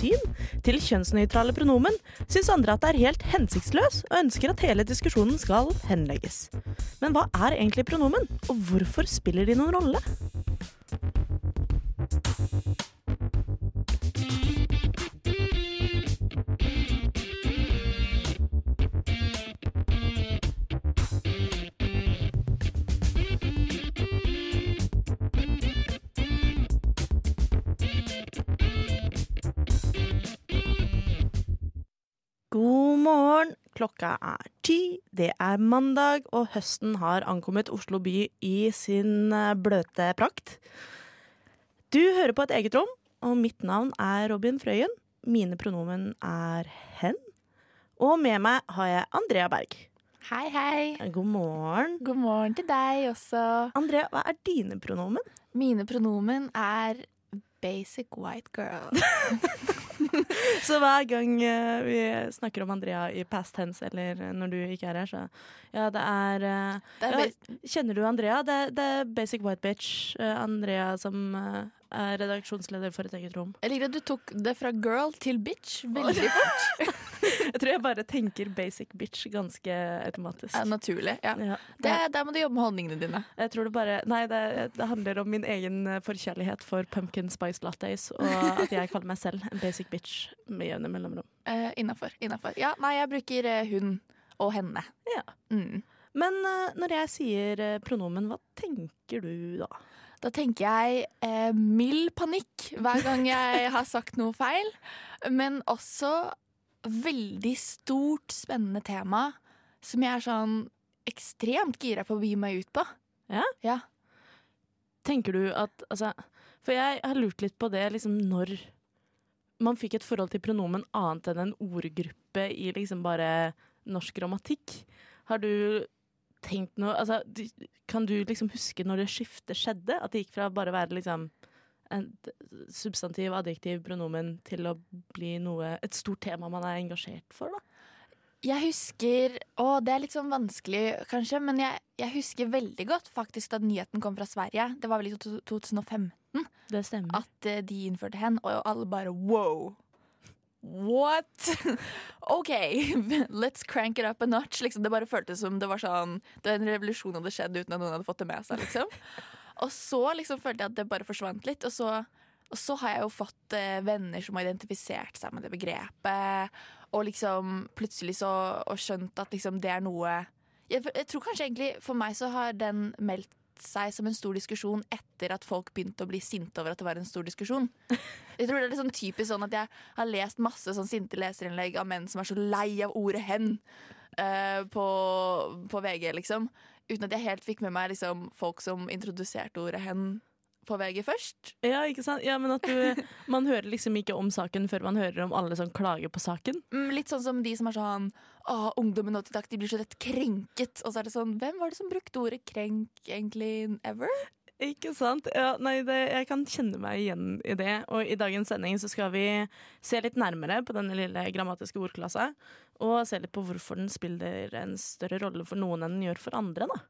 hensyn til kjønnsnøytrale pronomen, syns andre at det er helt hensiktsløs og ønsker at hele diskusjonen skal henlegges. Men hva er egentlig pronomen, og hvorfor spiller de noen rolle? Klokka er ti, det er mandag, og høsten har ankommet Oslo by i sin eh, bløte prakt. Du hører på et eget rom, og mitt navn er Robin Frøyen. Mine pronomen er hen. Og med meg har jeg Andrea Berg. Hei, hei. God morgen. God morgen til deg også. Andrea, hva er dine pronomen? Mine pronomen er basic white girl. Så hver gang eh, vi snakker om Andrea i past tense, eller når du ikke er her, så Ja, det er eh, Det er ja, Kjenner du Andrea? Det, det er basic white bitch. eh, Andrea som eh, er redaksjonsleder for et eget rom. Jeg liker at du tok det fra girl til bitch veldig fort. Jeg tror jeg bare tenker basic bitch ganske automatisk. Ja, naturlig. Ja. Ja. Det, der må du jobbe med holdningene dine. Jeg tror det bare Nei, det, det handler om min egen eh, forkjærlighet for pumpkin spice lattes, og at jeg kaller meg selv en basic bitch med jevne mellomrom. Uh, Innafor. Innafor. Ja, nei, jeg bruker eh, hun og henne. Ja. Mm. Men når jeg sier pronomen, hva tenker du da? Da tenker jeg eh, mild panikk hver gang jeg har sagt noe feil. Men også veldig stort, spennende tema som jeg er sånn ekstremt gira på å begi meg ut på. Ja? Ja. Tenker du at altså, For jeg har lurt litt på det liksom når man fikk et forhold til pronomen annet enn en ordgruppe i liksom bare norsk grammatikk. Har du tenkt noe altså, Kan du liksom huske når det skiftet skjedde? At det gikk fra bare å være liksom en substantiv, adjektiv, pronomen til å bli noe, et stort tema man er engasjert for, da? Jeg husker Å, det er litt sånn vanskelig, kanskje, men jeg, jeg husker veldig godt faktisk da nyheten kom fra Sverige. Det var vel i 2015 Det stemmer. at eh, de innførte hen, og alle bare wow. What? OK, let's crank it up a notch. Liksom, det bare føltes som det var sånn Det var en revolusjon hadde skjedd uten at noen hadde fått det med seg. Liksom. Og så liksom følte jeg at det bare forsvant litt. Og så, og så har jeg jo fått eh, venner som har identifisert seg med det begrepet. Og liksom plutselig så Og skjønt at liksom det er noe jeg, jeg tror kanskje egentlig For meg så har den meldt seg som en stor diskusjon etter at folk begynte å bli sinte over at det var en stor diskusjon. Jeg tror det er sånn typisk sånn at jeg har lest masse sånn sinte leserinnlegg av menn som er så lei av ordet 'hen' uh, på, på VG, liksom. Uten at jeg helt fikk med meg liksom, folk som introduserte ordet 'hen' på VG først. Ja, ikke sant? Ja, men at du, man hører liksom ikke om saken før man hører om alle som klager på saken. Mm, litt sånn som de som er sånn Å, ungdommen nå til dag, de blir så rett krenket. Og så er det sånn Hvem var det som brukte ordet krenk egentlig ever? Ikke sant? Ja, nei, det, jeg kan kjenne meg igjen i det. Og i dagens sending så skal vi se litt nærmere på denne lille grammatiske ordklassa. Og se litt på hvorfor den spiller en større rolle for noen enn den gjør for andre, da.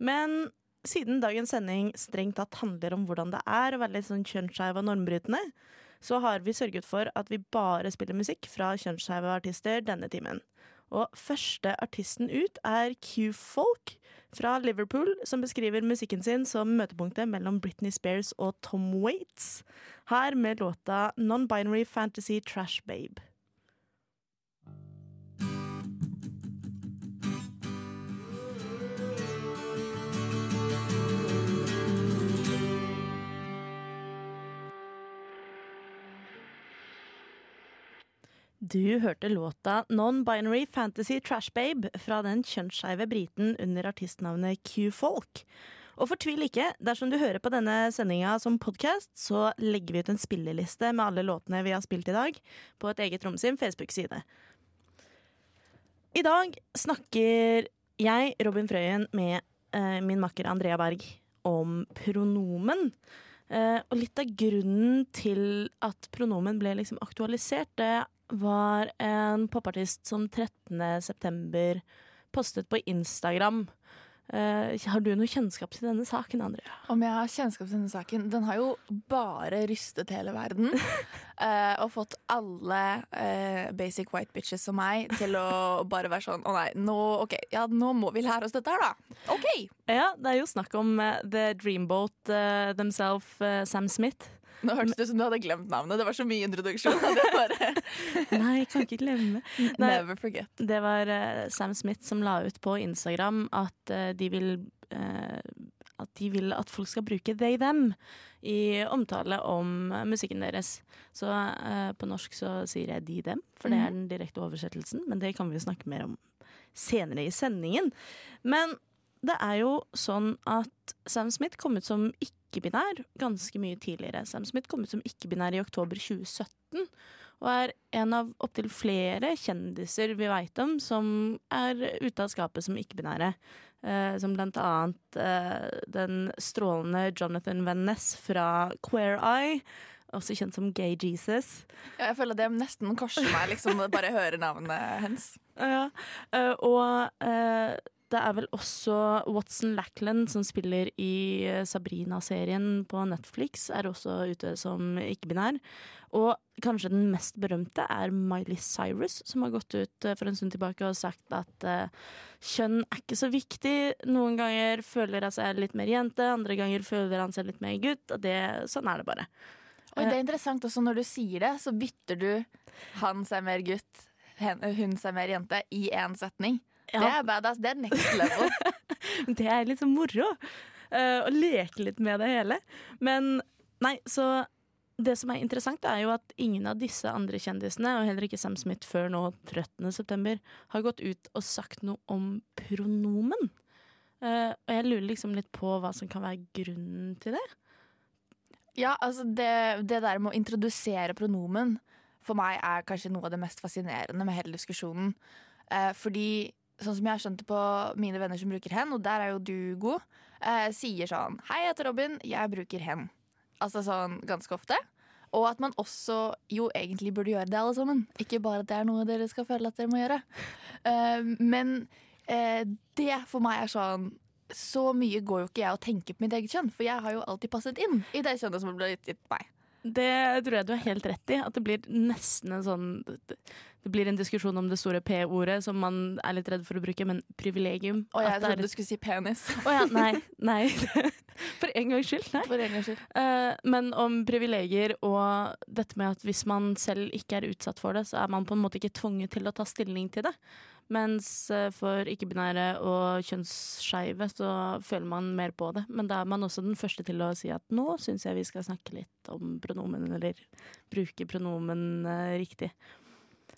Men siden dagens sending strengt tatt handler om hvordan det er å være litt sånn kjønnsskeiv og normbrytende, så har vi sørget for at vi bare spiller musikk fra kjønnsskeive artister denne timen. Og første artisten ut er Q-Folk fra Liverpool, som beskriver musikken sin som møtepunktet mellom Britney Spears og Tom Waits. Her med låta Non-Binary Fantasy Trash Babe. Du hørte låta Non-Binary Fantasy Trash Babe fra den kjønnsskeive briten under artistnavnet Q-Folk. Og fortvil ikke, dersom du hører på denne sendinga som podkast, så legger vi ut en spilleliste med alle låtene vi har spilt i dag, på et eget Romsim Facebook-side. I dag snakker jeg, Robin Frøyen, med eh, min makker Andrea Berg om pronomen. Eh, og litt av grunnen til at pronomen ble liksom aktualisert, det var en popartist som 13. september postet på Instagram. Uh, har du noe kjennskap til denne saken, Andrea? Om jeg har kjennskap til denne saken? Den har jo bare rystet hele verden. uh, og fått alle uh, basic white bitches som meg til å bare være sånn Å nei, nå, ok, ja, nå må vi lære oss dette her, da. OK! Ja, det er jo snakk om The Dreamboat themselves, Sam Smith. Nå hørtes det ut som du hadde glemt navnet. Det var så mye introduksjon. Nei, jeg kan ikke glemme. Nei. never forget. Det var eh, Sam Smith som la ut på Instagram at eh, de vil eh, at de vil at folk skal bruke they them i omtale om musikken deres. Så uh, på norsk så sier jeg de dem, for det er den direkte oversettelsen. Men det kan vi jo snakke mer om senere i sendingen. Men det er jo sånn at Sam Smith kom ut som ikke-binær ganske mye tidligere. Sam Smith kom ut som ikke-binær i oktober 2017. Og er en av opptil flere kjendiser vi veit om som er ute av skapet som ikke-binære. Eh, som blant annet eh, den strålende Jonathan Van Ness fra Queer Eye. Også kjent som Gay Jesus. Ja, Jeg føler det nesten korser meg liksom, bare hører navnet hennes. Ja, eh, og eh, det er vel også Watson Lackland som spiller i eh, Sabrina-serien på Netflix, er også ute som ikke-binær. Og kanskje den mest berømte er Miley Cyrus, som har gått ut eh, for en stund tilbake og sagt at uh, kjønn er ikke så viktig. Noen ganger føler han seg litt mer jente, andre ganger føler han seg litt mer gutt. Og det, sånn er det bare. Og det er interessant også når du sier det, så bytter du han seg mer gutt, hun seg mer jente, i én setning. Det er badass. Det er next level. Det er litt sånn moro. uh, å leke litt med det hele. Men nei, så det som er interessant, er jo at ingen av disse andre kjendisene, og heller ikke Sam Smith før nå 13. september, har gått ut og sagt noe om pronomen. Uh, og jeg lurer liksom litt på hva som kan være grunnen til det. Ja, altså det, det der med å introdusere pronomen for meg er kanskje noe av det mest fascinerende med hele diskusjonen. Uh, fordi sånn som jeg har skjønt det på mine venner som bruker hen, og der er jo du god, eh, sier sånn Hei, jeg heter Robin, jeg bruker hen. Altså sånn ganske ofte. Og at man også jo egentlig burde gjøre det, alle sammen. Ikke bare at det er noe dere skal føle at dere må gjøre. Eh, men eh, det for meg er sånn Så mye går jo ikke jeg og tenker på mitt eget kjønn, for jeg har jo alltid passet inn i det kjønnet som ble gitt meg. Det tror jeg du har helt rett i. At det blir nesten en sånn Det blir en diskusjon om det store P-ordet som man er litt redd for å bruke, men privilegium. Og jeg trodde er du skulle si penis. Å ja, nei. Nei. For en gangs skyld. Nei. For en gangs skyld. Uh, men om privilegier og dette med at hvis man selv ikke er utsatt for det, så er man på en måte ikke tvunget til å ta stilling til det. Mens eh, for ikke-binære og kjønnsskeive så føler man mer på det. Men da er man også den første til å si at nå syns jeg vi skal snakke litt om pronomen, eller bruke pronomen eh, riktig.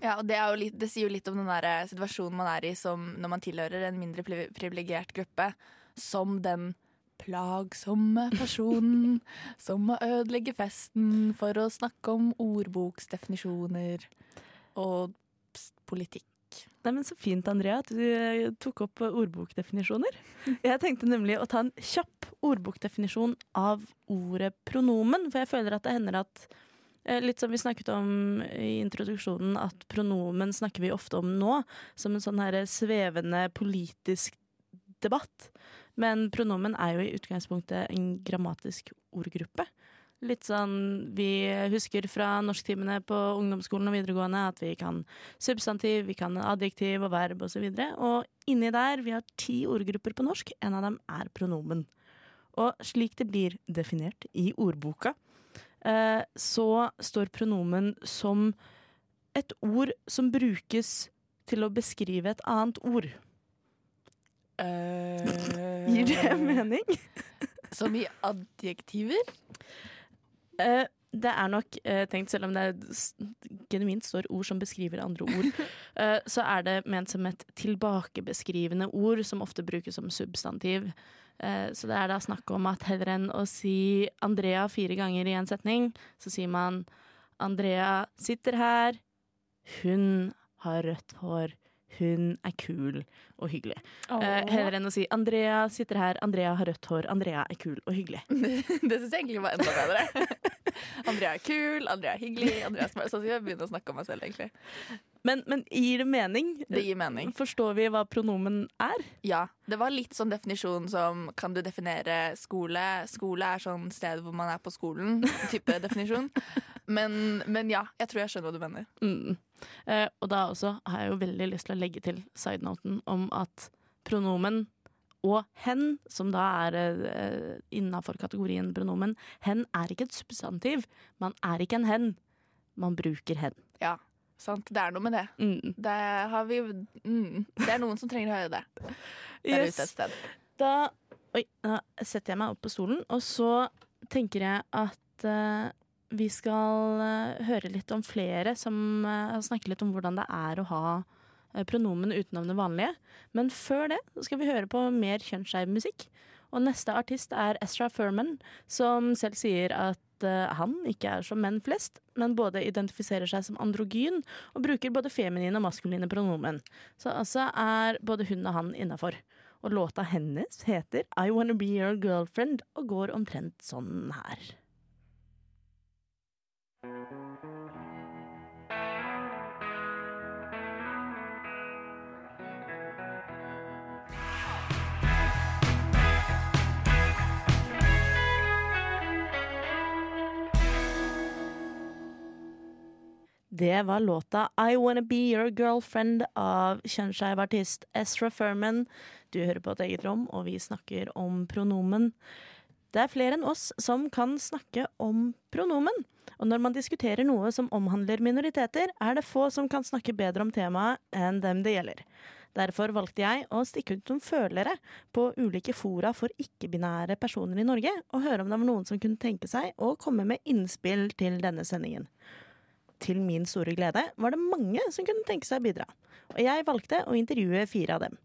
Ja, og det, er jo litt, det sier jo litt om den der eh, situasjonen man er i som når man tilhører en mindre privi- privilegert gruppe, som den plagsomme personen som må ødelegge festen for å snakke om ordboksdefinisjoner og politikk. Nei, men Så fint, Andrea, at du eh, tok opp ordbokdefinisjoner. Jeg tenkte nemlig å ta en kjapp ordbokdefinisjon av ordet pronomen. For jeg føler at det hender at Litt som vi snakket om i introduksjonen, at pronomen snakker vi ofte om nå som en sånn her svevende politisk debatt. Men pronomen er jo i utgangspunktet en grammatisk ordgruppe. Litt sånn vi husker fra norsktimene på ungdomsskolen og videregående at vi kan substantiv, vi kan adjektiv og verb osv. Og, så og inni der, vi har ti ordgrupper på norsk, en av dem er pronomen. Og slik det blir definert i ordboka, eh, så står pronomen som et ord som brukes til å beskrive et annet ord. Gir det mening? Som i adjektiver? Eh, det er nok eh, tenkt, selv om det genuint står ord som beskriver andre ord, eh, så er det ment som et tilbakebeskrivende ord som ofte brukes som substantiv. Eh, så det er da snakk om at heller enn å si Andrea fire ganger i en setning, så sier man Andrea sitter her, hun har rødt hår, hun er kul og hyggelig. Oh. heller enn å si Andrea sitter her, Andrea har rødt hår, Andrea er kul og hyggelig. Det syns jeg egentlig var enda bedre. Andrea er kul, Andrea er hyggelig. Andrea er smart. Så skal jeg begynne å snakke om meg selv, egentlig. Men, men gir det mening? Det gir mening. Forstår vi hva pronomen er? Ja. Det var litt sånn definisjon som Kan du definere skole? Skole er sånn sted hvor man er på skolen. Type definisjon. Men, men ja, jeg tror jeg skjønner hva du mener. Mm. Eh, og da også har jeg jo veldig lyst til å legge til sidenoten om at pronomen og hen, som da er eh, innafor kategorien pronomen, hen er ikke et substantiv. Man er ikke en hen. Man bruker hen. Ja, sant. Det er noe med det. Mm. Det, har vi, mm. det er noen som trenger å høre det der Yes. ute et sted. Da, oi, da setter jeg meg opp på stolen, og så tenker jeg at uh, vi skal uh, høre litt om flere som uh, har snakket litt om hvordan det er å ha uh, pronomen utenom det vanlige. Men før det så skal vi høre på mer kjønnsskeiv musikk. Og neste artist er Ezra Furman, som selv sier at eh, han ikke er som menn flest, men både identifiserer seg som androgyn og bruker både feminine og maskuline pronomen. Så altså er både hun og han innafor. Og låta hennes heter I Wanna Be Your Girlfriend og går omtrent sånn her. Det var låta I Wanna Be Your Girlfriend av kjønnsskeiv artist Ezra Furman. Du hører på et eget rom, og vi snakker om pronomen. Det er flere enn oss som kan snakke om pronomen. Og når man diskuterer noe som omhandler minoriteter, er det få som kan snakke bedre om temaet enn dem det gjelder. Derfor valgte jeg å stikke ut som følere på ulike fora for ikke-binære personer i Norge, og høre om det var noen som kunne tenke seg å komme med innspill til denne sendingen. Til min store glede var det mange som kunne tenke seg å bidra, og jeg valgte å intervjue fire av dem.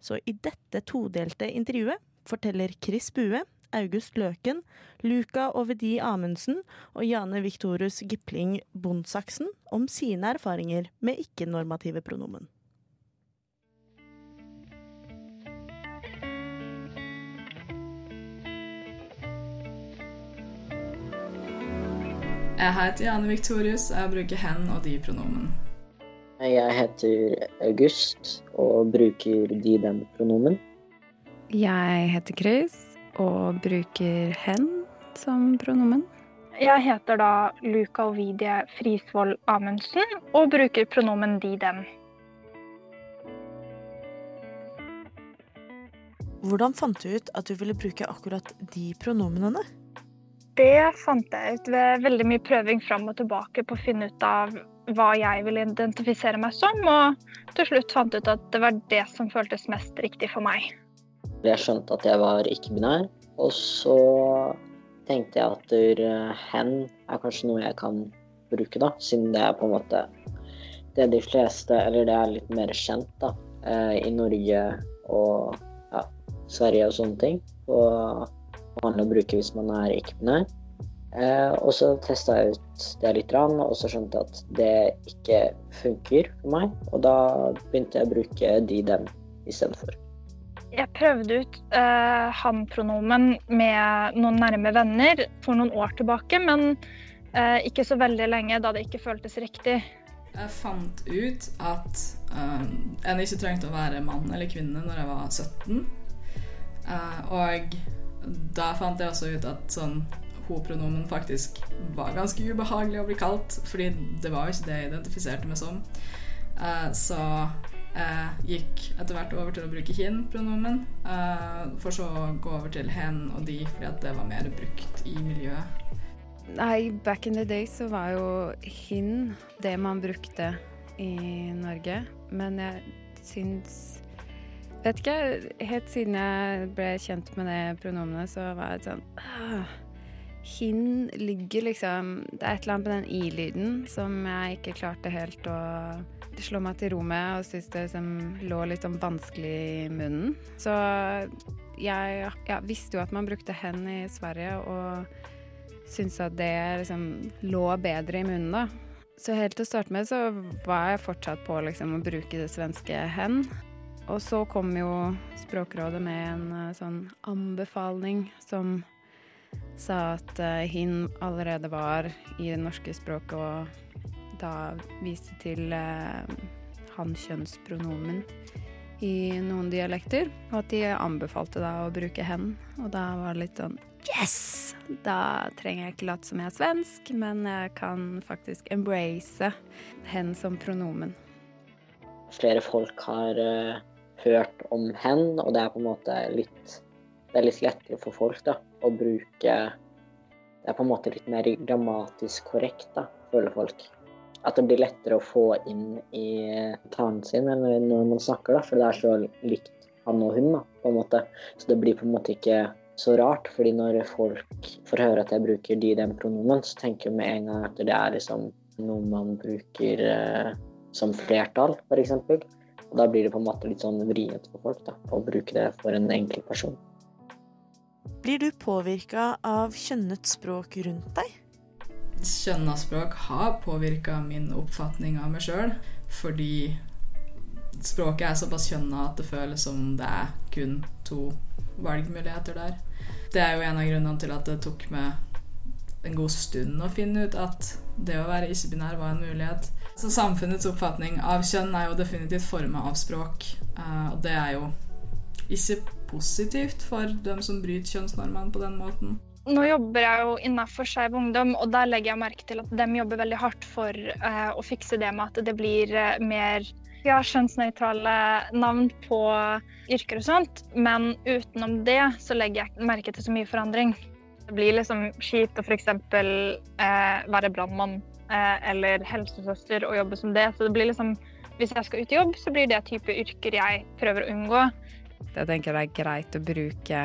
Så i dette todelte intervjuet forteller Chris Bue, August Løken, Luca Ovedi Amundsen og Jane Victorus Gipling Bondsaksen om sine erfaringer med ikke-normative pronomen. Jeg heter Jane Victorius, jeg bruker hen og de-pronomen. Jeg heter August og bruker de-dem-pronomen. Jeg heter Chris og bruker hen som pronomen. Jeg heter da Luka Ovidie Frisvold Amundsen og bruker pronomen de-dem. Hvordan fant du ut at du ville bruke akkurat de pronomenene? Det fant jeg ut ved veldig mye prøving fram og tilbake på å finne ut av hva jeg ville identifisere meg som, og til slutt fant ut at det var det som føltes mest riktig for meg. Jeg skjønte at jeg var ikke-binær, og så tenkte jeg at der, hen er kanskje noe jeg kan bruke, da, siden det er på en måte det de fleste, eller det er litt mer kjent da, eh, i Norge og ja, Sverige og sånne ting. Og vanlig å bruke hvis man er ikke-binær. Eh, og så testa jeg ut det litt, og så skjønte jeg at det ikke funker for meg. Og da begynte jeg å bruke de-dem istedenfor. Jeg prøvde ut eh, han-pronomen med noen nærme venner for noen år tilbake, men eh, ikke så veldig lenge da det ikke føltes riktig. Jeg fant ut at um, en ikke trengte å være mann eller kvinne når jeg var 17. Eh, og da fant jeg også ut at sånn ho-pronomen faktisk var ganske ubehagelig å bli kalt, fordi det var jo ikke det jeg identifiserte meg som. Uh, så jeg gikk etter hvert over til å bruke hin-pronomen, uh, for så å gå over til hen og de, fordi at det var mer brukt i miljøet. Nei, back in the day så var jo hin det man brukte i Norge. Men jeg syns Vet ikke, helt siden jeg ble kjent med det pronomenet, så var jeg sånn ah, Hin ligger liksom Det er et eller annet med den i-lyden som jeg ikke klarte helt å slå meg til ro med, og syntes det liksom lå litt sånn vanskelig i munnen. Så jeg ja, visste jo at man brukte hen i Sverige, og syntes at det liksom lå bedre i munnen, da. Så helt til å starte med så var jeg fortsatt på liksom å bruke det svenske hen. Og så kom jo Språkrådet med en uh, sånn anbefaling som sa at uh, hin allerede var i det norske språket, og da viste til uh, han-kjønnspronomen i noen dialekter, og at de anbefalte da å bruke hen. Og da var det litt sånn Yes! Da trenger jeg ikke late som jeg er svensk, men jeg kan faktisk embrace hen som pronomen. Flere folk har uh, hørt om hen, og det er på en måte litt Det er litt lettere for folk da, å bruke Det er på en måte litt mer grammatisk korrekt, da, føler folk. At det blir lettere å få inn i talen sin eller når man snakker, da, for det er så likt han og hun, da, på en måte. Så det blir på en måte ikke så rart, fordi når folk får høre at jeg bruker de den pronomen, så tenker jeg med en gang at det er liksom noe man bruker eh, som flertall, f.eks. Og da blir det på en måte litt sånn vrient for folk da, å bruke det for en enkel person. Blir du påvirka av kjønnet språk rundt deg? Kjønna språk har påvirka min oppfatning av meg sjøl, fordi språket er såpass kjønna at det føles som det er kun to valgmuligheter der. Det er jo en av grunnene til at det tok meg en god stund å finne ut at det å være ikke-binær var en mulighet. Så samfunnets oppfatning av kjønn er jo definitivt forma av språk, eh, og det er jo ikke positivt for dem som bryter kjønnsnormene på den måten. Nå jobber jeg jo innenfor Skeiv Ungdom, og der legger jeg merke til at de jobber veldig hardt for eh, å fikse det med at det blir eh, mer ja, kjønnsnøytrale navn på yrker og sånt. Men utenom det så legger jeg merke til så mye forandring. Det blir liksom kjipt å f.eks. Eh, være brannmann eller helsesøster og jobbe som det. Så det blir liksom Hvis jeg skal ut i jobb, så blir det type yrker jeg prøver å unngå. Jeg tenker det er greit å bruke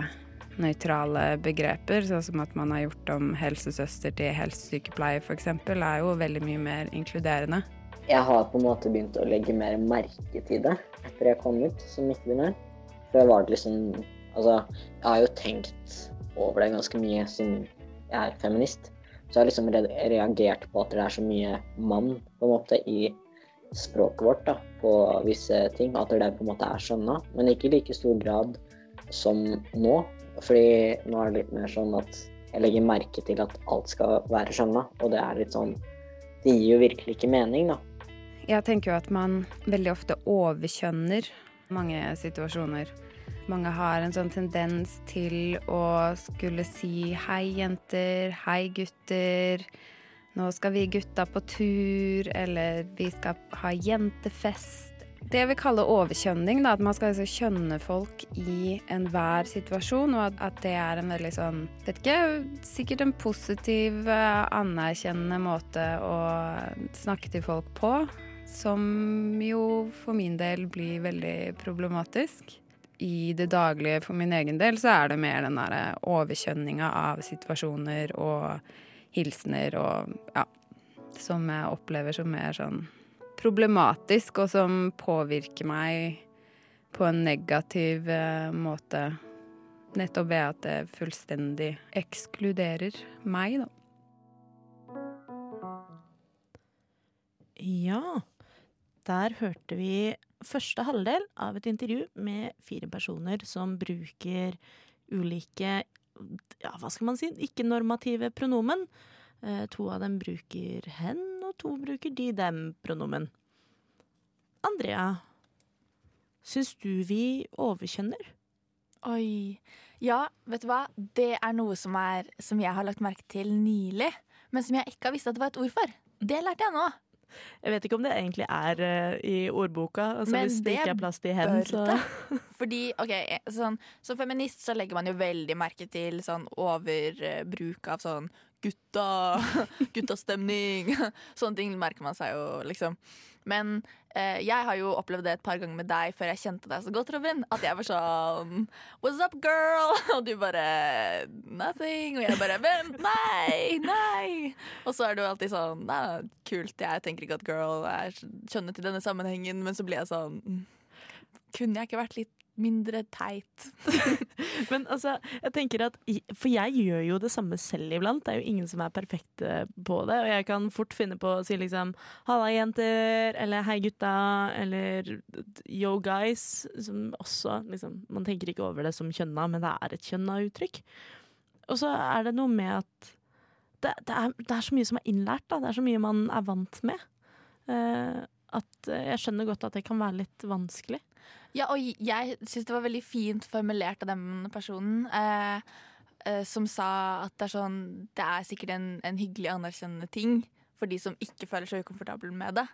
nøytrale begreper, sånn som at man har gjort om helsesøster til helsesykepleier f.eks., er jo veldig mye mer inkluderende. Jeg har på en måte begynt å legge mer merke til det etter jeg kom ut som ikke-binær. For jeg var liksom Altså, jeg har jo tenkt over det ganske mye siden jeg er feminist. Så jeg har liksom reagert på at det er så mye mann på en måte i språket vårt da, på visse ting. At det på en måte er skjønna, men ikke i like stor grad som nå. Fordi nå er det litt mer sånn at jeg legger merke til at alt skal være skjønna, og det er litt sånn Det gir jo virkelig ikke mening, da. Jeg tenker jo at man veldig ofte overkjønner mange situasjoner. Mange har en sånn tendens til å skulle si hei, jenter, hei, gutter. Nå skal vi gutta på tur, eller vi skal ha jentefest. Det jeg vil kalle overkjønning, da, at man skal altså kjønne folk i enhver situasjon, og at, det er en veldig sånn Vet ikke, sikkert en positiv, anerkjennende måte å snakke til folk på. Som jo for min del blir veldig problematisk. I det daglige for min egen del så er det mer den derre overkjønninga av situasjoner og hilsener og ja Som jeg opplever som mer sånn problematisk, og som påvirker meg på en negativ eh, måte. Nettopp ved at det fullstendig ekskluderer meg, da. Ja. Der hørte vi første halvdel av et intervju med fire personer som bruker ulike ja, hva skal man si, ikke-normative pronomen. Eh, to av dem bruker hen, og to bruker de-dem-pronomen. Andrea, syns du vi overkjønner? Oi. Ja, vet du hva? Det er noe som, er, som jeg har lagt merke til nylig, men som jeg ikke har visst at det var et ord for. Det lærte jeg nå. Jeg vet ikke om det egentlig er uh, i ordboka. Altså, hvis det, det ikke er plass til hen, så Fordi, ok, sånn, Som feminist så legger man jo veldig merke til sånn overbruk av sånn gutta, guttastemning. Sånne ting merker man seg jo, liksom. Men eh, jeg har jo opplevd det et par ganger med deg før jeg kjente deg så godt, Robin. At jeg var sånn What's up, girl? Og du bare Nothing. Og jeg bare Vent, nei, nei. Og så er du alltid sånn Nei, kult, jeg tenker ikke at girl er skjønnet i denne sammenhengen, men så blir jeg sånn «Mm, Kunne jeg ikke vært litt mindre teit? Men altså, jeg tenker at For jeg gjør jo det samme selv iblant. Det er jo ingen som er perfekte på det. Og jeg kan fort finne på å si liksom 'halla, jenter', eller 'hei, gutta', eller 'yo, guys'. Som også liksom Man tenker ikke over det som kjønna, men det er et kjønna uttrykk. Og så er det noe med at det, det, er, det er så mye som er innlært, da. Det er så mye man er vant med. Uh, at jeg skjønner godt at det kan være litt vanskelig. Ja, og jeg syns det var veldig fint formulert av den personen. Eh, eh, som sa at det er sånn Det er sikkert en, en hyggelig anerkjennende ting for de som ikke føler seg ukomfortable med det.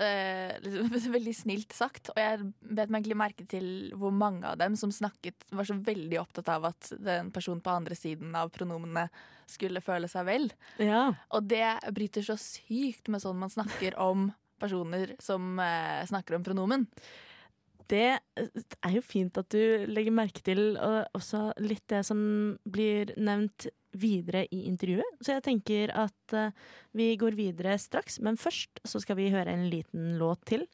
Eh, liksom, veldig snilt sagt. Og jeg bet meg egentlig merke til hvor mange av dem som snakket, var så veldig opptatt av at den personen på andre siden av pronomene skulle føle seg vel. Ja. Og det bryter så sykt med sånn man snakker om personer som eh, snakker om pronomen. Det er jo fint at du legger merke til og også litt det som blir nevnt videre i intervjuet. Så jeg tenker at eh, vi går videre straks, men først så skal vi høre en liten låt til.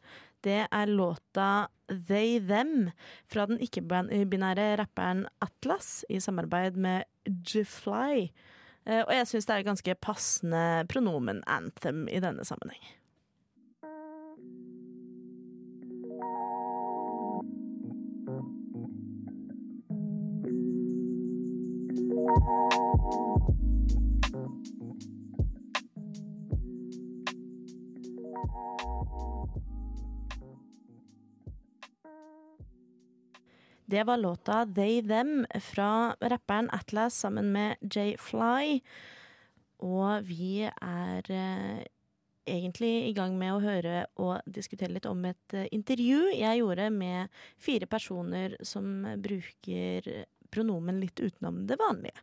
Det er låta They Them fra den ikke-binære rapperen Atlas i samarbeid med Jfly. Eh, Og jeg syns det er ganske passende pronomen-anthem i denne sammenheng. Det var låta They Them fra rapperen Atlas sammen med Jay Fly. Og vi er eh, egentlig i gang med å høre og diskutere litt om et eh, intervju jeg gjorde med fire personer som bruker pronomen litt utenom det vanlige.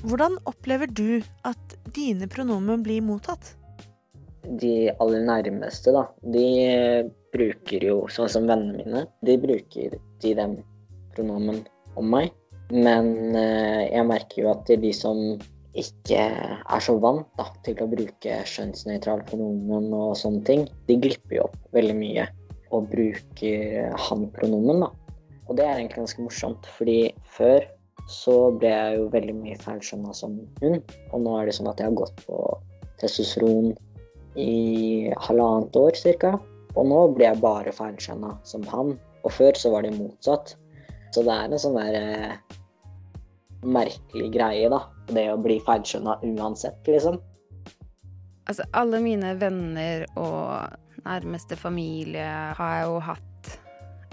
Hvordan opplever du at dine pronomen blir mottatt? De aller nærmeste, da, de bruker jo, sånn som vennene mine, de bruker de dem pronomen om meg. Men eh, jeg merker jo at de som ikke er så vant da, til å bruke skjønnsnøytral pronomen og sånne ting, de glipper jo opp veldig mye og bruker han-pronomen, da. Og det er egentlig ganske morsomt, fordi før så ble jeg jo veldig mye feilskjønna som hun. Og nå er det sånn at jeg har gått på testosteron i halvannet år ca. Og nå blir jeg bare feilskjønna som han. Og før så var det motsatt. Så det er en sånn der eh, merkelig greie, da. Det å bli feilskjønna uansett, liksom. Altså, alle mine venner og nærmeste familie har jeg jo hatt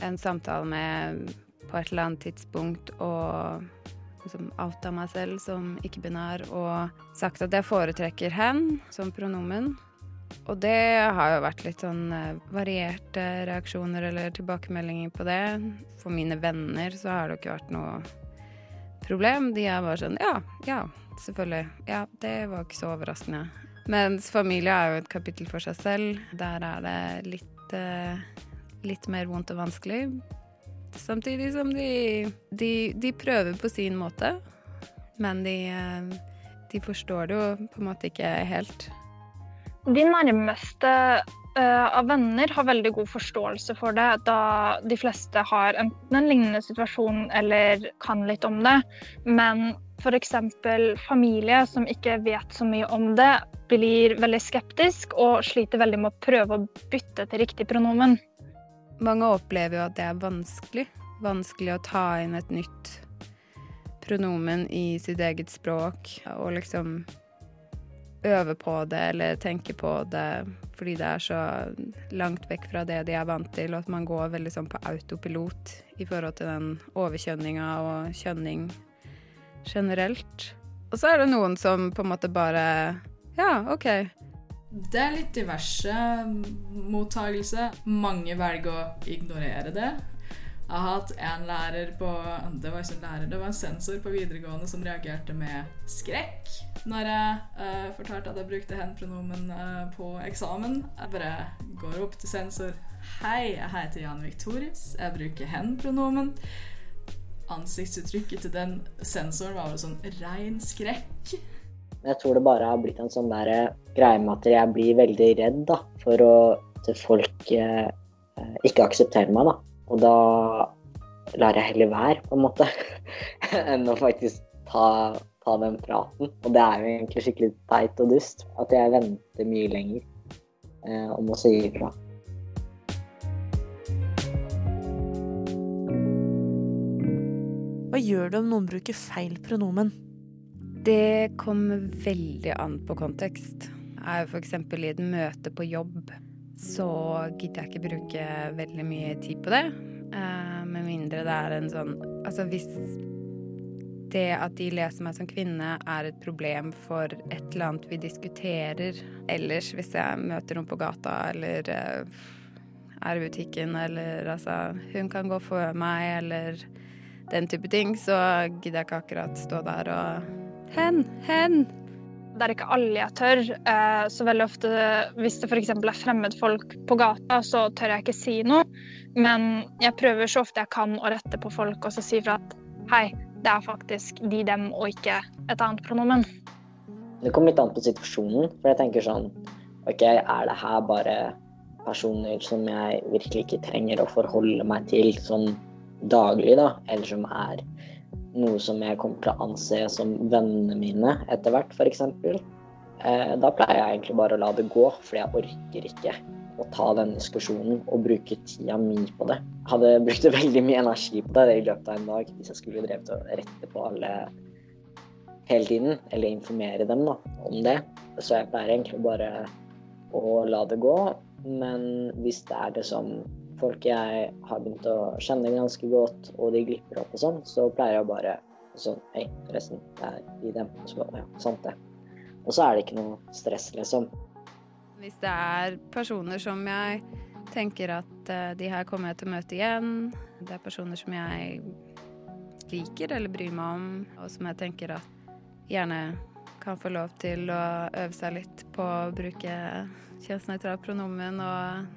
en samtale med på et eller annet tidspunkt og liksom outa meg selv som ikke-binær og sagt at jeg foretrekker hen som pronomen. Og det har jo vært litt sånn eh, varierte reaksjoner eller tilbakemeldinger på det. For mine venner så har det jo ikke vært noe problem. De er bare sånn ja, ja, selvfølgelig. Ja, det var ikke så overraskende. Mens familie er jo et kapittel for seg selv. Der er det litt, eh, litt mer vondt og vanskelig. Samtidig som de, de, de prøver på sin måte. Men de, eh, de forstår det jo på en måte ikke helt. De nærmeste eh, av venner har veldig god forståelse for det, da de fleste har enten en lignende situasjon eller kan litt om det. Men f.eks. familie som ikke vet så mye om det, blir veldig skeptisk og sliter veldig med å prøve å bytte til riktig pronomen. Mange opplever jo at det er vanskelig. Vanskelig å ta inn et nytt pronomen i sitt eget språk og liksom øve på det eller tenke på det fordi det er så langt vekk fra det de er vant til, og at man går veldig sånn på autopilot i forhold til den overkjønninga og kjønning generelt. Og så er det noen som på en måte bare Ja, OK. Det er litt diverse mottagelse. Mange velger å ignorere det. Jeg har hatt en lærer på Det var ikke en lærer, det var en sensor på videregående som reagerte med skrekk når jeg uh, fortalte at jeg brukte hen-pronomen uh, på eksamen. Jeg bare går opp til sensor. Hei, jeg heter Jan Victorius. Jeg bruker hen-pronomen. Ansiktsuttrykket til den sensoren var jo sånn rein skrekk. Jeg tror det bare har blitt en sånn der eh, greie med at jeg blir veldig redd da, for å, at folk eh, ikke aksepterer meg. da. Og da lar jeg heller være, på en måte, enn å faktisk ta, ta den praten. Og det er jo egentlig skikkelig teit og dust at jeg venter mye lenger eh, om å si ifra. Hva gjør du om noen bruker feil pronomen? Det kommer veldig an på kontekst. Er f.eks. i et møte på jobb, så gidder jeg ikke bruke veldig mye tid på det. Eh, med mindre det er en sånn Altså hvis det at de leser meg som kvinne er et problem for et eller annet vi diskuterer ellers, hvis jeg møter noen på gata eller eh, er i butikken eller altså Hun kan gå før meg eller den type ting, så gidder jeg ikke akkurat stå der og Hen! Hen! Det er ikke alle jeg tør. eh, Så veldig ofte hvis det f.eks. er fremmedfolk på gata, så tør jeg ikke si noe. Men jeg prøver så ofte jeg kan å rette på folk og så si fra at hei, det er faktisk de, dem og ikke et annet pronomen. Det kommer litt an på situasjonen, for jeg tenker sånn OK, er det her bare personer som jeg virkelig ikke trenger å forholde meg til sånn daglig, da, eller som er noe som jeg kommer til å anse som vennene mine etter hvert, f.eks. Eh, da pleier jeg egentlig bare å la det gå, for jeg orker ikke å ta den diskusjonen og bruke tida mi på det. Jeg hadde brukt veldig mye energi på det i løpet av en dag hvis jeg skulle drevet og rette på alle hele tiden, eller informere dem da, om det. Så jeg pleier egentlig bare å la det gå. Men hvis det er det som folk jeg har begynt å kjenne ganske godt, og de glipper opp og sånn, så pleier jeg bare sånn Hei, forresten, det er i dem. Så, ja, sant det. Og så er det ikke noe stress, liksom. Hvis det er personer som jeg tenker at eh, de her kommer jeg til å møte igjen, det er personer som jeg liker eller bryr meg om, og som jeg tenker at gjerne kan få lov til å øve seg litt på å bruke kjønnsnøytralt pronomen og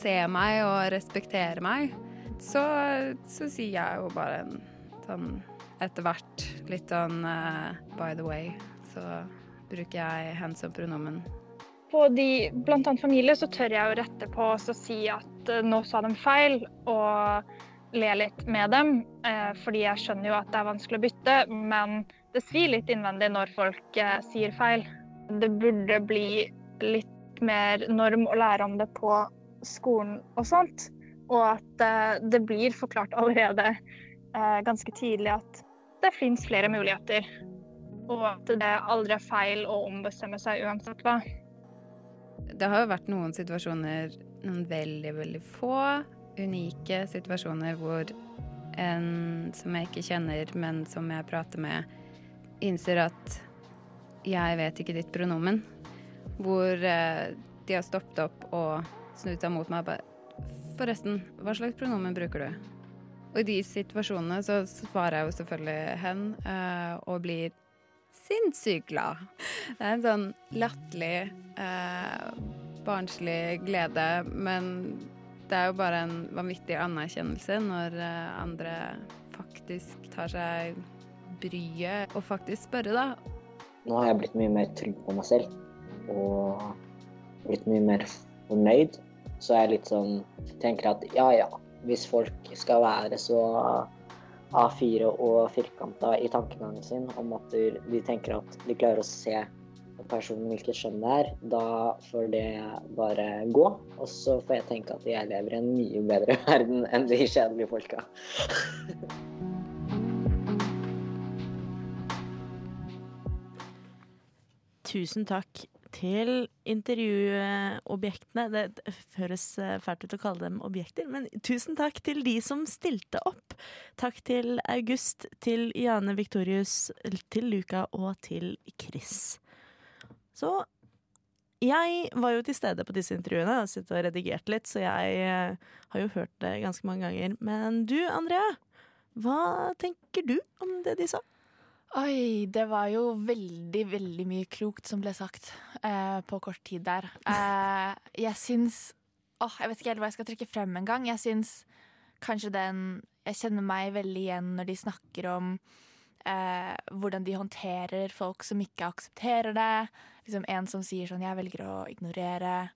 se meg og respektere meg, så, så sier jeg jo bare en sånn etter hvert litt sånn uh, by the way, så bruker jeg hands som pronomen. På de, blant annet familie så tør jeg å rette på og si at eh, nå sa de feil, og le litt med dem. Eh, fordi jeg skjønner jo at det er vanskelig å bytte, men det svir litt innvendig når folk sier feil. Det burde bli litt mer norm å lære om det på skolen og sånt. Og at eh, det blir forklart allerede eh, ganske tidlig at det fins flere muligheter. Og at det aldri er feil å ombestemme seg uansett hva. Det har jo vært noen situasjoner, noen veldig, veldig få unike situasjoner hvor en som jeg ikke kjenner, men som jeg prater med, innser at jeg vet ikke ditt pronomen. Hvor eh, de har stoppet opp og snudd seg mot meg og bare Forresten, hva slags pronomen bruker du? Og i de situasjonene så svarer jeg jo selvfølgelig hen, eh, og blir sinnssykt glad. Det er en sånn latterlig, eh, barnslig glede, men det er jo bare en vanvittig anerkjennelse når eh, andre faktisk tar seg bryet og faktisk spørre, da. Nå har jeg blitt mye mer trygg på meg selv, og blitt mye mer fornøyd. Så jeg litt sånn tenker at ja ja, hvis folk skal være så A4 og firkanta i tankegangen sin om at de tenker at de klarer å se personen hvilket kjønn det er, da får det bare gå. Og så får jeg tenke at jeg lever i en mye bedre verden enn de kjedelige folka. Tusen takk til intervjuobjektene. Det høres fælt ut å kalle dem objekter, men tusen takk til de som stilte opp. Takk til August, til Jane Victorius, til Luca og til Chris. Så jeg var jo til stede på disse intervjuene og sittet og redigert litt, så jeg eh, har jo hørt det ganske mange ganger. Men du, Andrea, hva tenker du om det de sa? Oi, det var jo veldig, veldig mye klokt som ble sagt eh, på kort tid der. Eh, jeg syns Åh, jeg vet ikke helt hva jeg skal trekke frem engang. Jeg syns kanskje den Jeg kjenner meg veldig igjen når de snakker om eh, hvordan de håndterer folk som ikke aksepterer det. Liksom En som sier sånn 'jeg velger å ignorere'.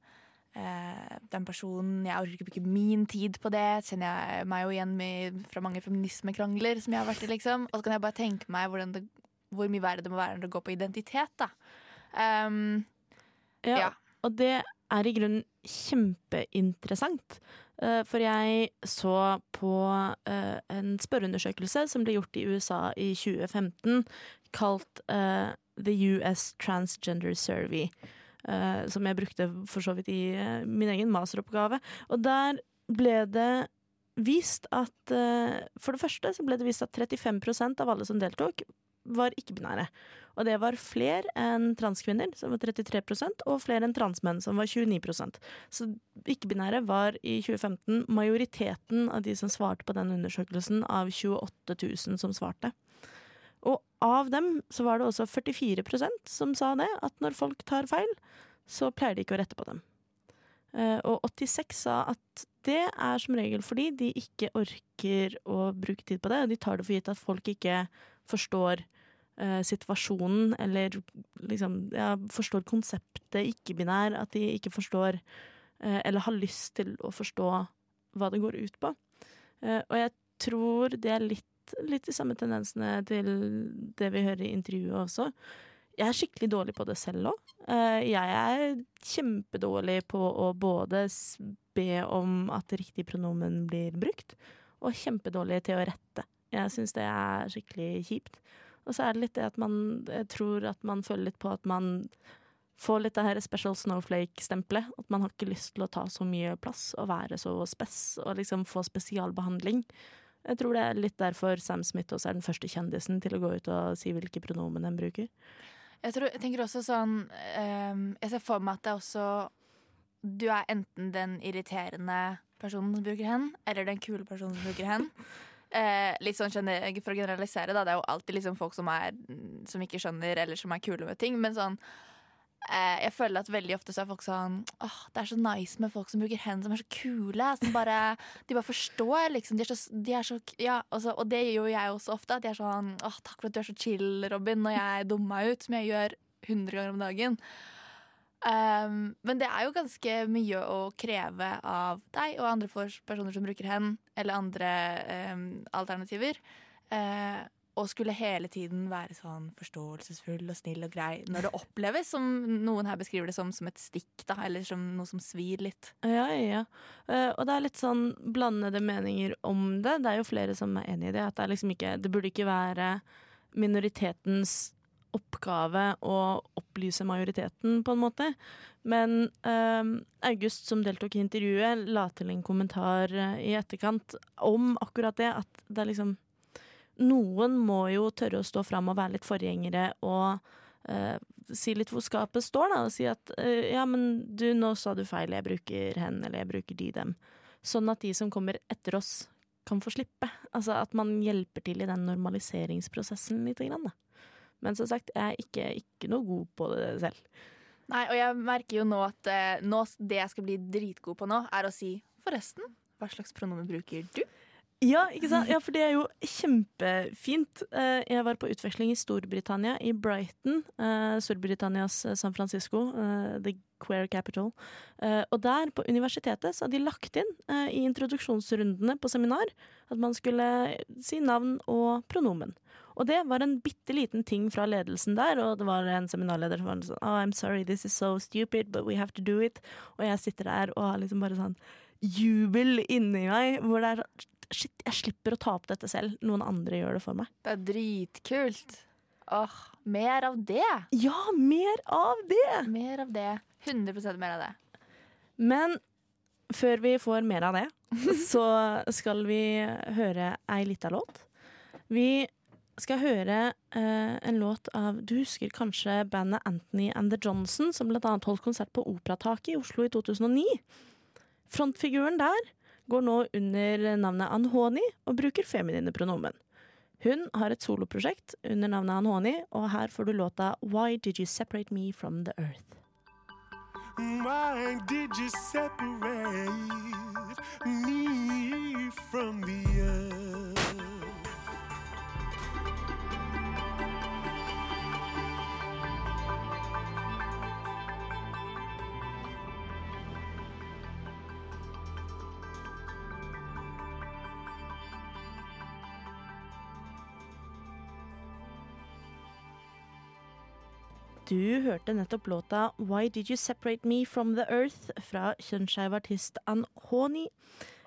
Eh, den personen Jeg orker ikke bruke min tid på det. Kjenner jeg meg jo igjen med, fra mange feminismekrangler som jeg har vært i. liksom Og så kan jeg bare tenke meg hvordan det, hvor mye verre det må være når det går på identitet. da um, Ja, Ja. Og det er i grunnen kjempeinteressant. Eh, For jeg så på eh, en spørreundersøkelse som ble gjort i USA i 2015, kalt The US Transgender Survey. Eh, Som jeg brukte for så vidt i eh, min egen masteroppgave. Og der ble det vist at eh, For det første så ble det vist at 35% av alle som deltok, var ikke-binære. Og det var flere enn transkvinner, som var 33% og flere enn transmenn, som var 29% Så ikke-binære var i 2015 majoriteten av de som svarte på den undersøkelsen, av 28 000 som svarte. Og av dem så var det også 44% som sa det, at når folk tar feil, så pleier de ikke å rette på dem. Eh, Og 86 sa at det er som regel fordi de ikke orker å bruke tid på det, og de tar det for gitt at folk ikke forstår eh, situasjonen, eller liksom ja, forstår konseptet ikke-binær, at de ikke forstår eh, eller har lyst til å forstå hva det går ut på. Og jeg tror det er litt, litt de samme tendensene til det vi hører i intervjuet også. Jeg er skikkelig dårlig på det selv òg. Jeg er kjempedårlig på å både be om at riktig pronomen blir brukt, og kjempedårlig til å rette. Jeg syns det er skikkelig kjipt. Og så er det litt det at man tror at man føler litt på at man får litt det her special snowflake-stempelet. At man har ikke lyst til å ta så mye plass og være så spess og liksom få spesialbehandling. Jeg tror det er litt derfor Sam Smith også er den første kjendisen til å gå ut og si hvilke pronomen den bruker. Jeg, tror, jeg tenker også sånn ehm, Jeg ser for meg at det er også Du er enten den irriterende personen som bruker hen, eller den kule personen som bruker hen. Eh, litt sånn For å generalisere, da. Det er jo alltid liksom folk som, er, som ikke skjønner, eller som er kule med ting. Men sånn Jeg føler at veldig ofte så er folk sånn Åh, det er så nice med folk som bruker hen, som er så kule. Som bare, de bare forstår, liksom. De er så, de er så ja, også, og det gjør jo jeg også ofte. At jeg er sånn Åh, takk for at du er så chill, Robin, når jeg dummer meg ut, som jeg gjør 100 ganger om dagen. Um, men det er jo ganske mye å kreve av deg og andre personer som bruker hen, eller andre um, alternativer. Eh, og skulle hele tiden være sånn forståelsesfull og snill og grei når det oppleves som noen her beskriver det som, som et stikk, da, eller som noe som svir litt. Ja, ja, ja. Eh, og det er litt sånn blandede meninger om det. Det er jo flere som er enig i det. At det, liksom ikke, det burde ikke være minoritetens oppgave å opplyse majoriteten, på en måte. Men um, August, som deltok i intervjuet, la til en kommentar eh, i etterkant om akkurat det. At det er liksom Noen må jo tørre å stå fram og være litt forgjengere og uh, si litt hvor skapet står, da. Og si at uh, ja, men du, nå sa du feil, jeg bruker hen, eller jeg bruker de, dem. Sånn at de som kommer etter oss, kan få slippe. Altså at man hjelper til i den normaliseringsprosessen lite grann, da. Men som sagt, jeg er ikke, ikke noe god på det selv. Nei, og jeg merker jo nå at eh, nå, det jeg skal bli dritgod på nå, er å si forresten, hva slags pronomen bruker du? Ja? Ja, for det er jo kjempefint. Eh, Jeg var på utveksling i Storbritannia, i Brighton. eh, Storbritannias eh, San Francisco, the queer capital. Og der, på universitetet, så hadde de lagt inn i introduksjonsrundene på seminar at man skulle si navn og pronomen. Og det var en bitte liten ting fra ledelsen der, og det var en seminarleder som var sånn Oh, I'm sorry, this is so stupid, but we have to do it. Og jeg sitter der og har liksom bare sånn jubel inni meg, hvor det er Shit, jeg slipper å ta opp dette selv. Noen andre gjør det for meg. Det er dritkult. Åh, mer av det. Ja, mer av det! Mer av det. 100% mer av det. Men før vi får mer av det, så skal vi høre ei lita låt. Vi skal høre eh, en låt av Du husker kanskje bandet Anthony and the Johnson, som annet holdt konsert på Operataket i Oslo i 2009. Frontfiguren der går nå under navnet Anhoni og bruker feminine pronomen. Hun har et soloprosjekt under navnet Anhoni, og her får du låta Why Did You Separate Me From The Earth. Why did you separate me from the earth? Du hørte nettopp låta Why Did You Separate Me From The Earth fra kjønnsskeiv artist Anhoni.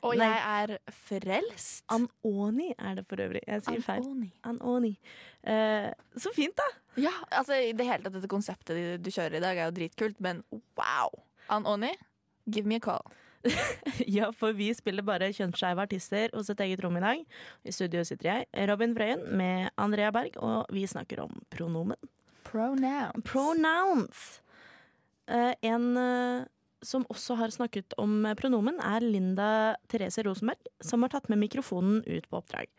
Og Nei. jeg er frelst. Anoni er det for øvrig. Jeg sier feil. Anoni. Eh, så fint, da! Ja, altså i det hele tatt Dette konseptet du- du kjører i dag, er jo dritkult, men wow! Anoni, give me a call. Ja, for vi spiller bare kjønnsskeive artister hos et eget rom i dag. I studio sitter jeg, Robin Frøyen, med Andrea Berg, og vi snakker om pronomen. Pronouns. Pronouns. Eh, en eh, som også har snakket om pronomen, er Linda Therese Rosenberg, som har tatt med mikrofonen ut på oppdrag.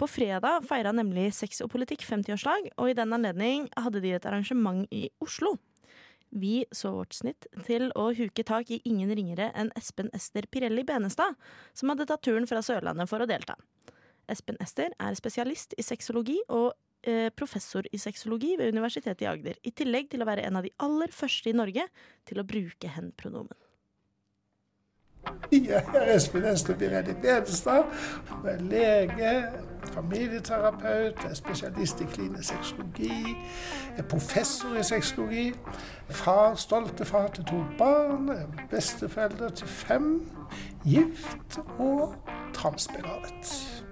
På fredag feira nemlig Sex og politikk 50-årslag, og i den anledning hadde de et arrangement i Oslo. Vi så vårt snitt til å huke tak i ingen ringere enn Espen Ester Pirelli Benestad, som hadde tatt turen fra Sørlandet for å delta. Espen Ester er spesialist i sexologi og eh, professor i sexologi ved Universitetet i Agder, i tillegg til å være en av de aller første i Norge til å bruke hen-pronomen. Jeg er Espen Ester Birelli Benestad. Jeg er lege, familieterapeut, er spesialist i klinisk sexologi, er professor i sexologi. Far, stolte far til to barn, er besteforelder til fem, gift og transbegravet.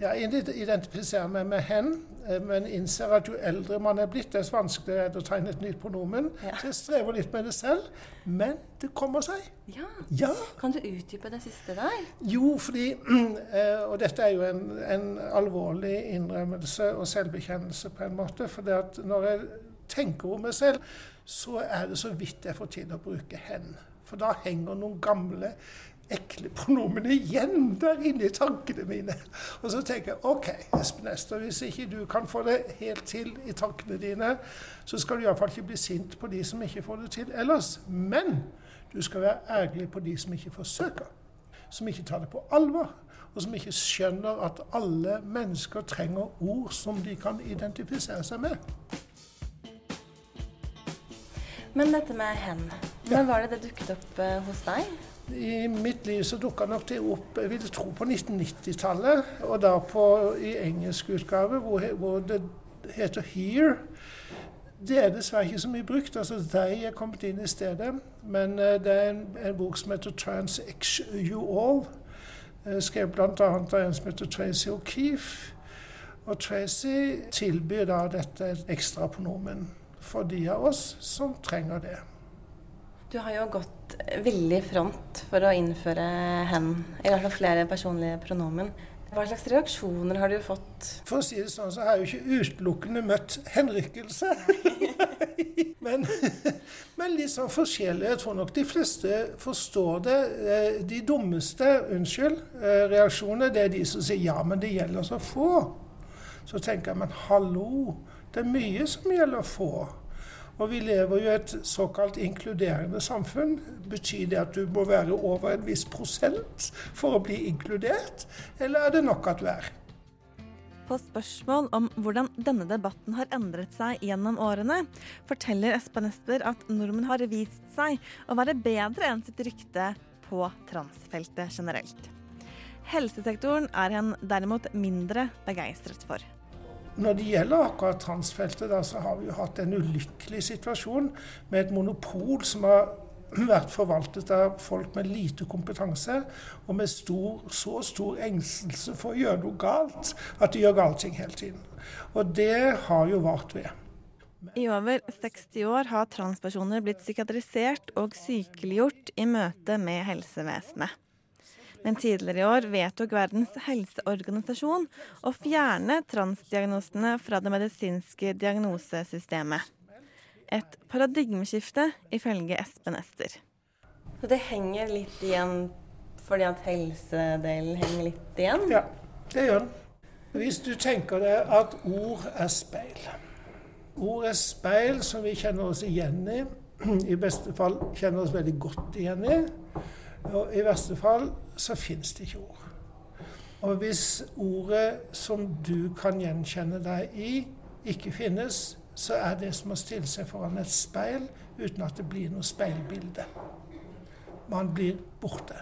Jeg identifiserer meg med hen, eh, men innser at jo eldre man er blitt, dess vanskeligere er det å tegne et nytt pronomen. Så jeg strever litt med det selv, men det kommer seg. Ja. Ja. Kan du utdype det siste der? Jo, fordi eh, Og dette er jo en, en alvorlig innrømmelse og selvbekjennelse på en måte. For det at når jeg tenker om meg selv, så er det så vidt jeg får til å bruke 'hen'. For da henger noen gamle, ekle pronomen igjen der inne i tankene mine. Og så tenker jeg OK, Espen Ester, hvis ikke du kan få det helt til i tankene dine, så skal du iallfall ikke bli sint på de som ikke får det til ellers. Men du skal være ærlig på de som ikke forsøker. Som ikke tar det på alvor. Og som ikke skjønner at alle mennesker trenger ord som de kan identifisere seg med. Men dette med hen, når var det det dukket opp eh, hos deg? I mitt liv så dukka nok det opp jeg vil tro på 1990-tallet. Og da på, i engelsk utgave, hvor, hvor det heter 'here'. Det er dessverre ikke så mye brukt. altså 'they' er kommet inn i stedet. Men eh, det er en, en bok som heter 'Transex You All'. eh, Skrevet bl.a. av en som heter Tracy O'Keefe. Og Tracy tilbyr da dette ekstrapronomen for de av oss som trenger det. Du har jo gått veldig i front for å innføre hen, i hvert fall flere personlige pronomen. Hva slags reaksjoner har du fått? For å si det sånn, så har jeg jo ikke utelukkende møtt henrykkelse. men, men litt sånn forskjellig. Jeg tror nok de fleste forstår det. Eh, De dummeste, unnskyld, eh, reaksjonene, det er de som sier ja, men det gjelder så få. Så tenker jeg, men hallo, det er mye som gjelder få. Og vi lever jo i et såkalt inkluderende samfunn. Betyr det at du må være over en viss prosent for å bli inkludert, eller er det nok at du er? På spørsmål om hvordan denne debatten har endret seg gjennom årene, forteller Espen Ester at nordmenn har vist seg å være bedre enn sitt rykte på transfeltet generelt. Helsesektoren er han derimot mindre begeistret for. Når det gjelder akkurat transfeltet, da, så har vi jo hatt en ulykkelig situasjon med et monopol som har vært forvaltet av folk med lite kompetanse og med stor, så stor engstelse for å gjøre noe galt at de gjør gale ting hele tiden. Og det har jo vart ved. I over 60 år har transpersoner blitt psykiatrisert og sykeliggjort i møte med helsevesenet. Men tidligere i år vedtok Verdens helseorganisasjon å fjerne transdiagnosene fra det medisinske diagnosesystemet. Et paradigmeskifte, ifølge Espen Ester. Så det henger litt igjen fordi at helsedelen henger litt igjen? Ja, det gjør den. Hvis du tenker deg at ord er speil. Ord er speil som vi kjenner oss igjen i. I beste fall kjenner oss veldig godt igjen i. Og i verste fall så fins det ikke ord. Og hvis ordet som du kan gjenkjenne deg i, ikke finnes, så er det som å stille seg foran et speil uten at det blir noe speilbilde. Man blir borte.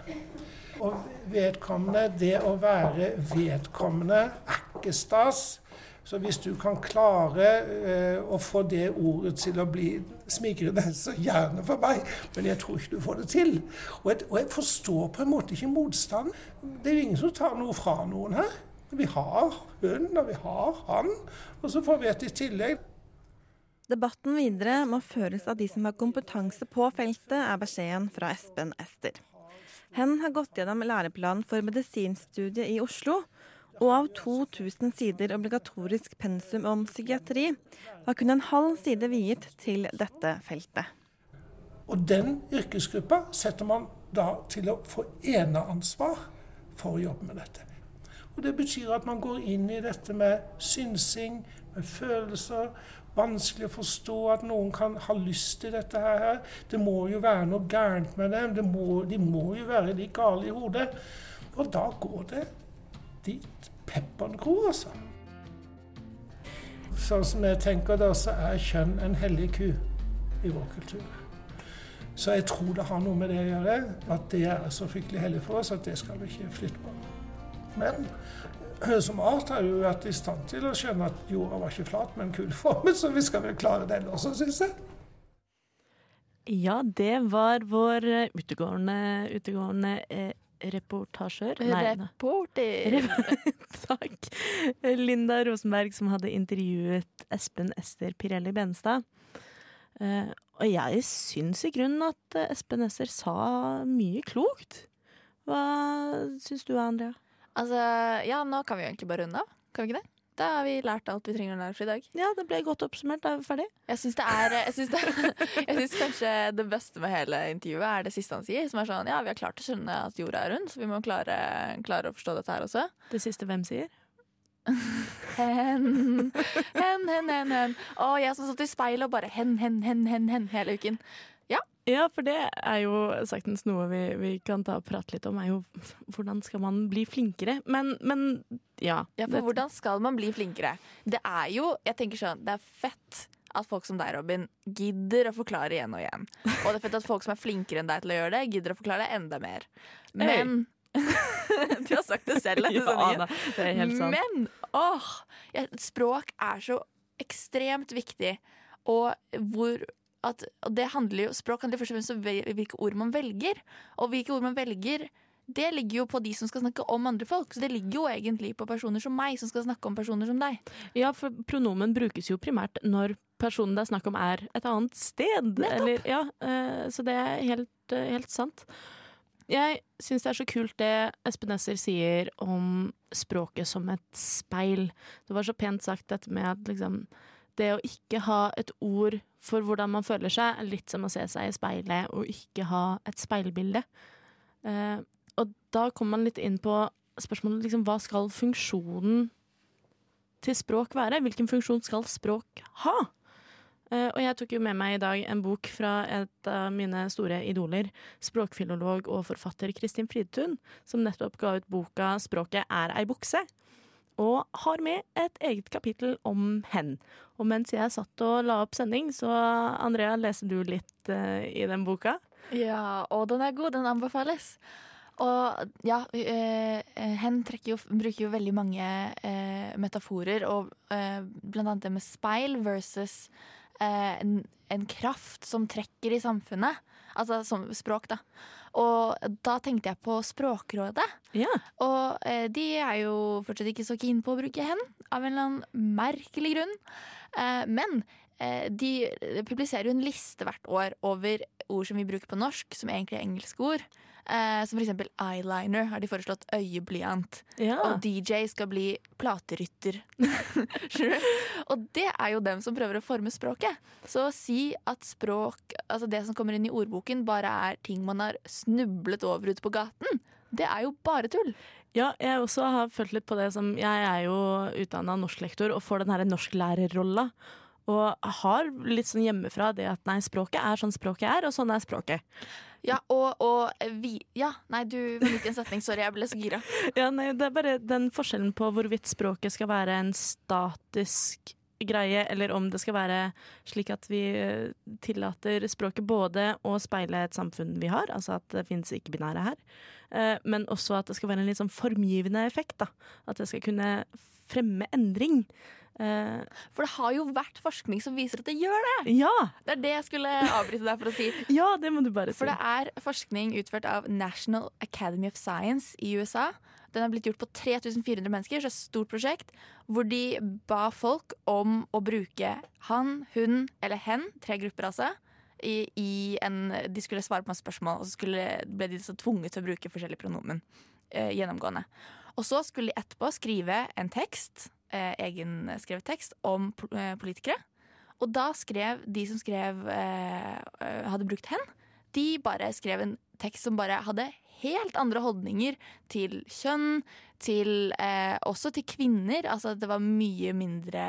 Og vedkommende, det å være vedkommende, er ikke stas. Så hvis du kan klare eh, å få det ordet til å bli smigrende, så gjerne for meg. Men jeg tror ikke du får det til. Og jeg, og jeg forstår på en måte ikke motstand. Det er jo ingen som tar noe fra noen her. Vi har hun, og vi har han. Og så får vi et i tillegg. Debatten videre må føres av de som har kompetanse på feltet, er beskjeden fra Espen Ester. Hen har gått gjennom læreplanen for medisinstudiet i Oslo, og av 2000 sider obligatorisk pensum om psykiatri var kun en halv side viet til dette feltet. Og den yrkesgruppa setter man da til å få eneansvar for å jobbe med dette. Og Det betyr at man går inn i dette med synsing, med følelser. Vanskelig å forstå at noen kan ha lyst til dette her. Det må jo være noe gærent med dem. Må, de må jo være litt gale i hodet. Og da går det dit pepperen gror, altså. Sånn som jeg tenker det, så er kjønn en hellig ku i vår kultur. Så jeg tror det har noe med det å gjøre, at det er så fryktelig hellig for oss at det skal vi ikke flytte på. Men som art har vi vært i stand til å skjønne at jorda var ikke flat, men kuleformet, så vi skal vel klare den også, syns jeg. Ja, det var vår eh, utegående, utegående eh, reportasjør. Nei, nei. Reporter. Takk. Linda Rosenberg som hadde intervjuet Espen Ester Pirelli Benstad. Uh, og jeg syns i grunnen at Espen Ester sa mye klokt. Hva syns du, Andrea? Altså, ja, nå kan vi jo egentlig bare runde av. Kan vi ikke det? Da har vi lært alt vi trenger å lære for i dag. Ja, det ble godt oppsummert. Da er vi ferdig. Jeg syns det Jeg syns, jeg syns kanskje det beste med hele intervjuet er det siste han sier. Som er sånn Ja, vi har klart å skjønne at jorda er rund, så vi må klare, klare å forstå dette her også. Det siste hvem sier? Hen, hen, hen, hen. hen. Å, jeg som satt i speilet og bare hen, hen, hen, hen, hen hele uken. Ja. For det er jo saktens noe vi, vi kan ta og prate litt om, er jo hvordan skal man bli flinkere? Men, men ja. Ja, for det- hvordan skal man bli flinkere? Det er jo, jeg tenker sånn, det er fett at folk som deg, Robin, gidder å forklare igjen og igjen. Og det er fett at folk som er flinkere enn deg til å gjøre det, gidder å forklare det enda mer. Men Du har sagt det selv. Ja da, det er helt sant. Men åh, ja, språk er så ekstremt viktig. Og hvor at, det handler jo, Språk handler først og fremst om hvilke ord man velger. Og hvilke ord man velger, det ligger jo på de som skal snakke om andre folk. Så det ligger jo egentlig på personer som meg, som skal snakke om personer som deg. Ja, for pronomen brukes jo primært når personen det er snakk om er et annet sted. Eller, ja, eh, så det er helt, eh, helt sant. Jeg syns det er så kult det Espen Nesser sier om språket som et speil. Det var så pent sagt dette med at liksom det å ikke ha et ord for hvordan man føler seg, litt som å se seg i speilet og ikke ha et speilbilde. Eh, og da kommer man litt inn på spørsmålet liksom, hva skal funksjonen til språk være? Hvilken funksjon skal språk ha? Eh, og jeg tok jo med meg i dag en bok fra et av mine store idoler, språkfilolog og forfatter Kristin Fridtun, som nettopp ga ut boka 'Språket er ei bukse', og har med et eget kapittel om hen. Og mens jeg satt og la opp sending, så Andrea, leser du litt uh, i den boka? Ja, og den er god. Den anbefales. Og ja, eh, hen jo, bruker jo veldig mange uh, metaforer, og blant annet det med speil versus en, en kraft som trekker i samfunnet. Altså som språk, da. Og da tenkte jeg på Språkrådet. Og eh, de er jo fortsatt ikke så keen på å bruke hen, av en eller annen merkelig grunn. Eh, men eh, De publiserer jo en liste hvert år over ord som vi bruker på norsk, som egentlig er engelske ord. Eh, som for eksempel eyeliner har de foreslått øyeblyant. Ja. Og DJ skal bli platerytter. Og det er jo dem som prøver å forme språket. Så å si at språk, altså det som kommer inn i ordboken, bare er ting man har snublet over ute på gaten, det er jo bare tull. Ja, jeg også har følt litt på det som Jeg er jo utdanna norsklektor og får den her norsklærerrolla. Og har litt sånn hjemmefra det at nei, språket er sånn språket er, og sånn er språket. Ja, og, og vi Ja, nei, du var midt i en setning. Sorry, jeg ble så gira. Ja, nei, det er bare den forskjellen på hvorvidt språket skal være en statisk greie, eller om det skal være slik at vi eh, tillater språket både å speile et samfunn vi har, altså at det finnes ikke-binære her, eh, men også at det skal være en litt sånn formgivende effekt. da. At det skal kunne fremme endring. Eh, For det har jo vært forskning som viser at det gjør det! Ja! Det er det jeg skulle avbryte deg for å si. Ja, det må du bare si. For det er forskning utført av National Academy of Science i USA. Den har blitt gjort på 3400 mennesker, så det er et stort prosjekt. Hvor de ba folk om å bruke han, hun eller hen, tre grupper altså. I, i en, de skulle svare på masse spørsmål, og så skulle, ble de så tvunget til å bruke forskjellige pronomen. Eh, gjennomgående. Og så skulle de etterpå skrive en tekst, eh, egenskrevet tekst, om eh, politikere. Og da skrev de som skrev eh, eh, hadde brukt hen, de bare skrev en tekst som bare hadde helt andre holdninger til kjønn, til, eh, også til kvinner. Altså det var mye mindre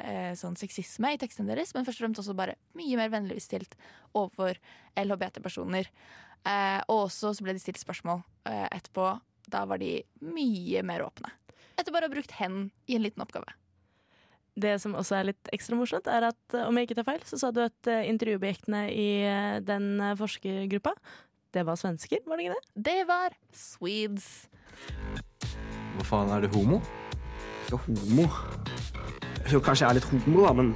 eh, sånn sexisme i tekstene deres, men først og fremst også bare mye mer vennligstilt overfor LHBT-personer. Eh, og også så ble de stilt spørsmål etterpå. Da var de mye mer åpne. Etter bare å ha brukt hen i en liten oppgave. Det som også er litt ekstra morsomt, er at eh, om jeg ikke tar feil, så sa du at eh, intervjuobjektene i eh, den forskergruppa, det var svensker, var det ikke det? Det var Swedes. Hva faen, er du homo? Ikke homo. Jo, kanskje jeg er litt homo, da, men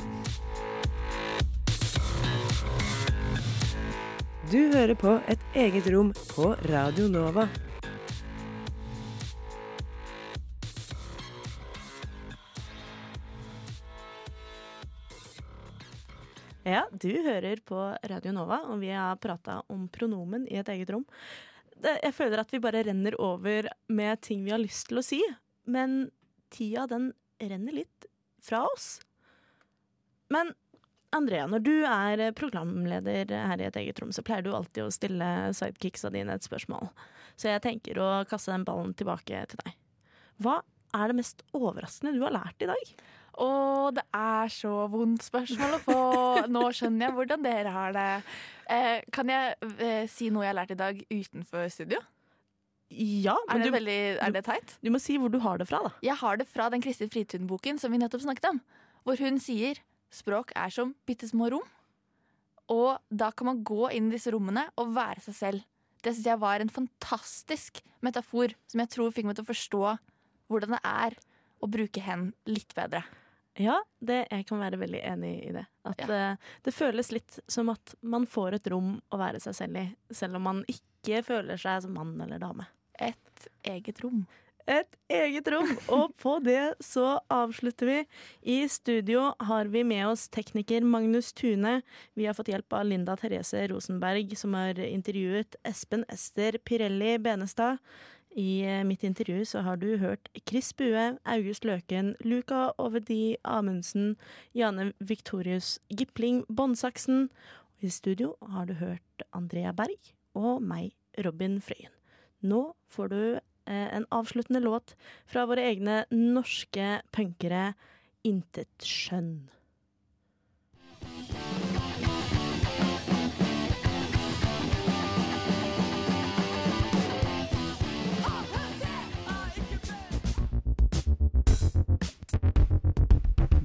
Du hører på Et eget rom på Radio Nova. Ja, du hører på Radio Nova, og vi har prata om pronomen i et eget rom. Jeg føler at vi bare renner over med ting vi har lyst til å si, men tida den renner litt fra oss. Men Andrea, når du er programleder her i et eget rom, så pleier du alltid å stille sidekicksa dine et spørsmål. Så jeg tenker å kaste den ballen tilbake til deg. Hva er det mest overraskende du har lært i dag? Å, det er så vondt spørsmål å få. Nå skjønner jeg hvordan dere har det. Eh, kan jeg eh, si noe jeg har lært i dag utenfor studio? Ja, Er det, du, veldig, er det teit? du må si hvor du har det fra, da. Jeg har det fra den Kristin Fritun-boken som vi nettopp snakket om. Hvor hun sier språk er som bitte små rom. Og da kan man gå inn i disse rommene og være seg selv. Det syns jeg var en fantastisk metafor som jeg tror fikk meg til å forstå hvordan det er å bruke hen litt bedre. Ja, det, jeg kan være veldig enig i det. At eh, det føles litt som at man får et rom å være seg selv i, selv om man ikke føler seg som mann eller dame. Et eget rom. Et eget rom. Og på det så avslutter vi. I studio har vi med oss tekniker Magnus Tune. Vi har fått hjelp av Linda Therese Rosenberg, som har intervjuet Espen Ester Pirelli Benestad. I eh, mitt intervju så har du hørt Chris Bue, August Løken, Luca Ovedi Amundsen, Jane Victorius Gipling Båndsaksen. I studio har du hørt Andrea Berg og meg, Robin Frøyen. Nå får du eh, en avsluttende låt fra våre egne norske punkere, Intet skjønn.